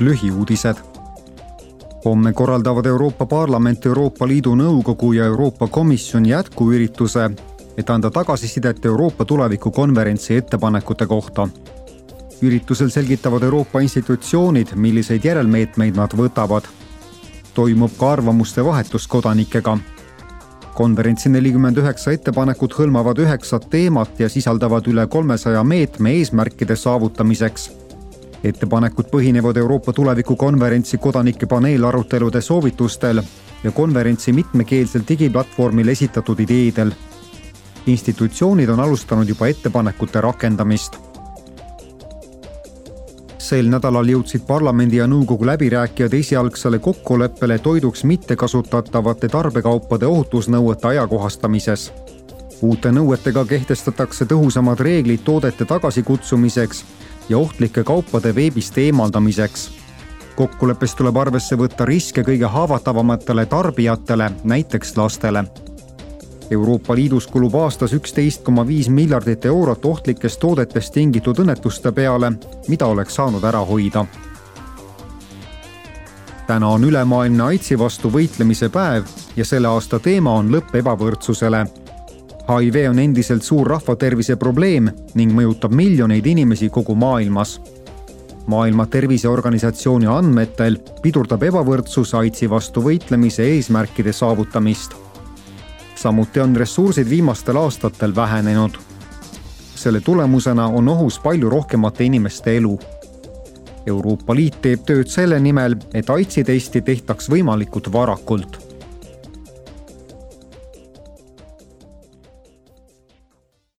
lühiuudised. homme korraldavad Euroopa Parlament, Euroopa Liidu Nõukogu ja Euroopa Komisjon jätkuürituse, et anda tagasisidet Euroopa tuleviku konverentsi ettepanekute kohta. üritusel selgitavad Euroopa institutsioonid, milliseid järelmeetmeid nad võtavad. toimub ka arvamuste vahetus kodanikega konverentsi nelikümmend üheksa ettepanekut hõlmavad üheksat teemat ja sisaldavad üle kolmesaja meetme eesmärkide saavutamiseks ettepanekud põhinevad Euroopa tulevikukonverentsi kodanike paneelarutelude soovitustel ja konverentsi mitmekeelsel digiplatvormil esitatud ideedel. institutsioonid on alustanud juba ettepanekute rakendamist. sel nädalal jõudsid parlamendi ja nõukogu läbirääkijad esialgsele kokkuleppele toiduks mittekasutatavate tarbekaupade ohutusnõuete ajakohastamises uute nõuetega kehtestatakse tõhusamad reeglid toodete tagasikutsumiseks ja ohtlike kaupade veebist eemaldamiseks. kokkuleppes tuleb arvesse võtta riske kõige haavatavamatele tarbijatele, näiteks lastele. Euroopa Liidus kulub aastas üksteist koma viis miljardit eurot ohtlikest toodetest tingitud õnnetuste peale, mida oleks saanud ära hoida. täna on ülemaailmne AIDSi vastu võitlemise päev ja selle aasta teema on lõpp ebavõrdsusele HIV on endiselt suur rahvatervise probleem ning mõjutab miljoneid inimesi kogu maailmas. maailma Terviseorganisatsiooni andmetel pidurdab ebavõrdsus AIDSi vastu võitlemise eesmärkide saavutamist. samuti on ressursid viimastel aastatel vähenenud. selle tulemusena on ohus palju rohkemate inimeste elu. Euroopa Liit teeb tööd selle nimel, et AIDSi testi tehtaks võimalikult varakult